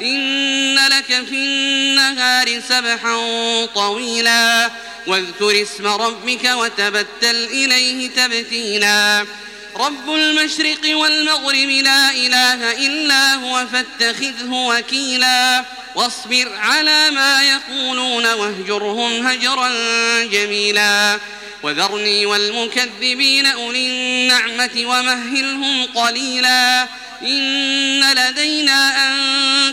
إن لك في النهار سبحا طويلا واذكر اسم ربك وتبتل إليه تبتيلا. رب المشرق والمغرب لا إله إلا هو فاتخذه وكيلا. واصبر على ما يقولون واهجرهم هجرا جميلا. وذرني والمكذبين أولي النعمة ومهلهم قليلا. إن لدينا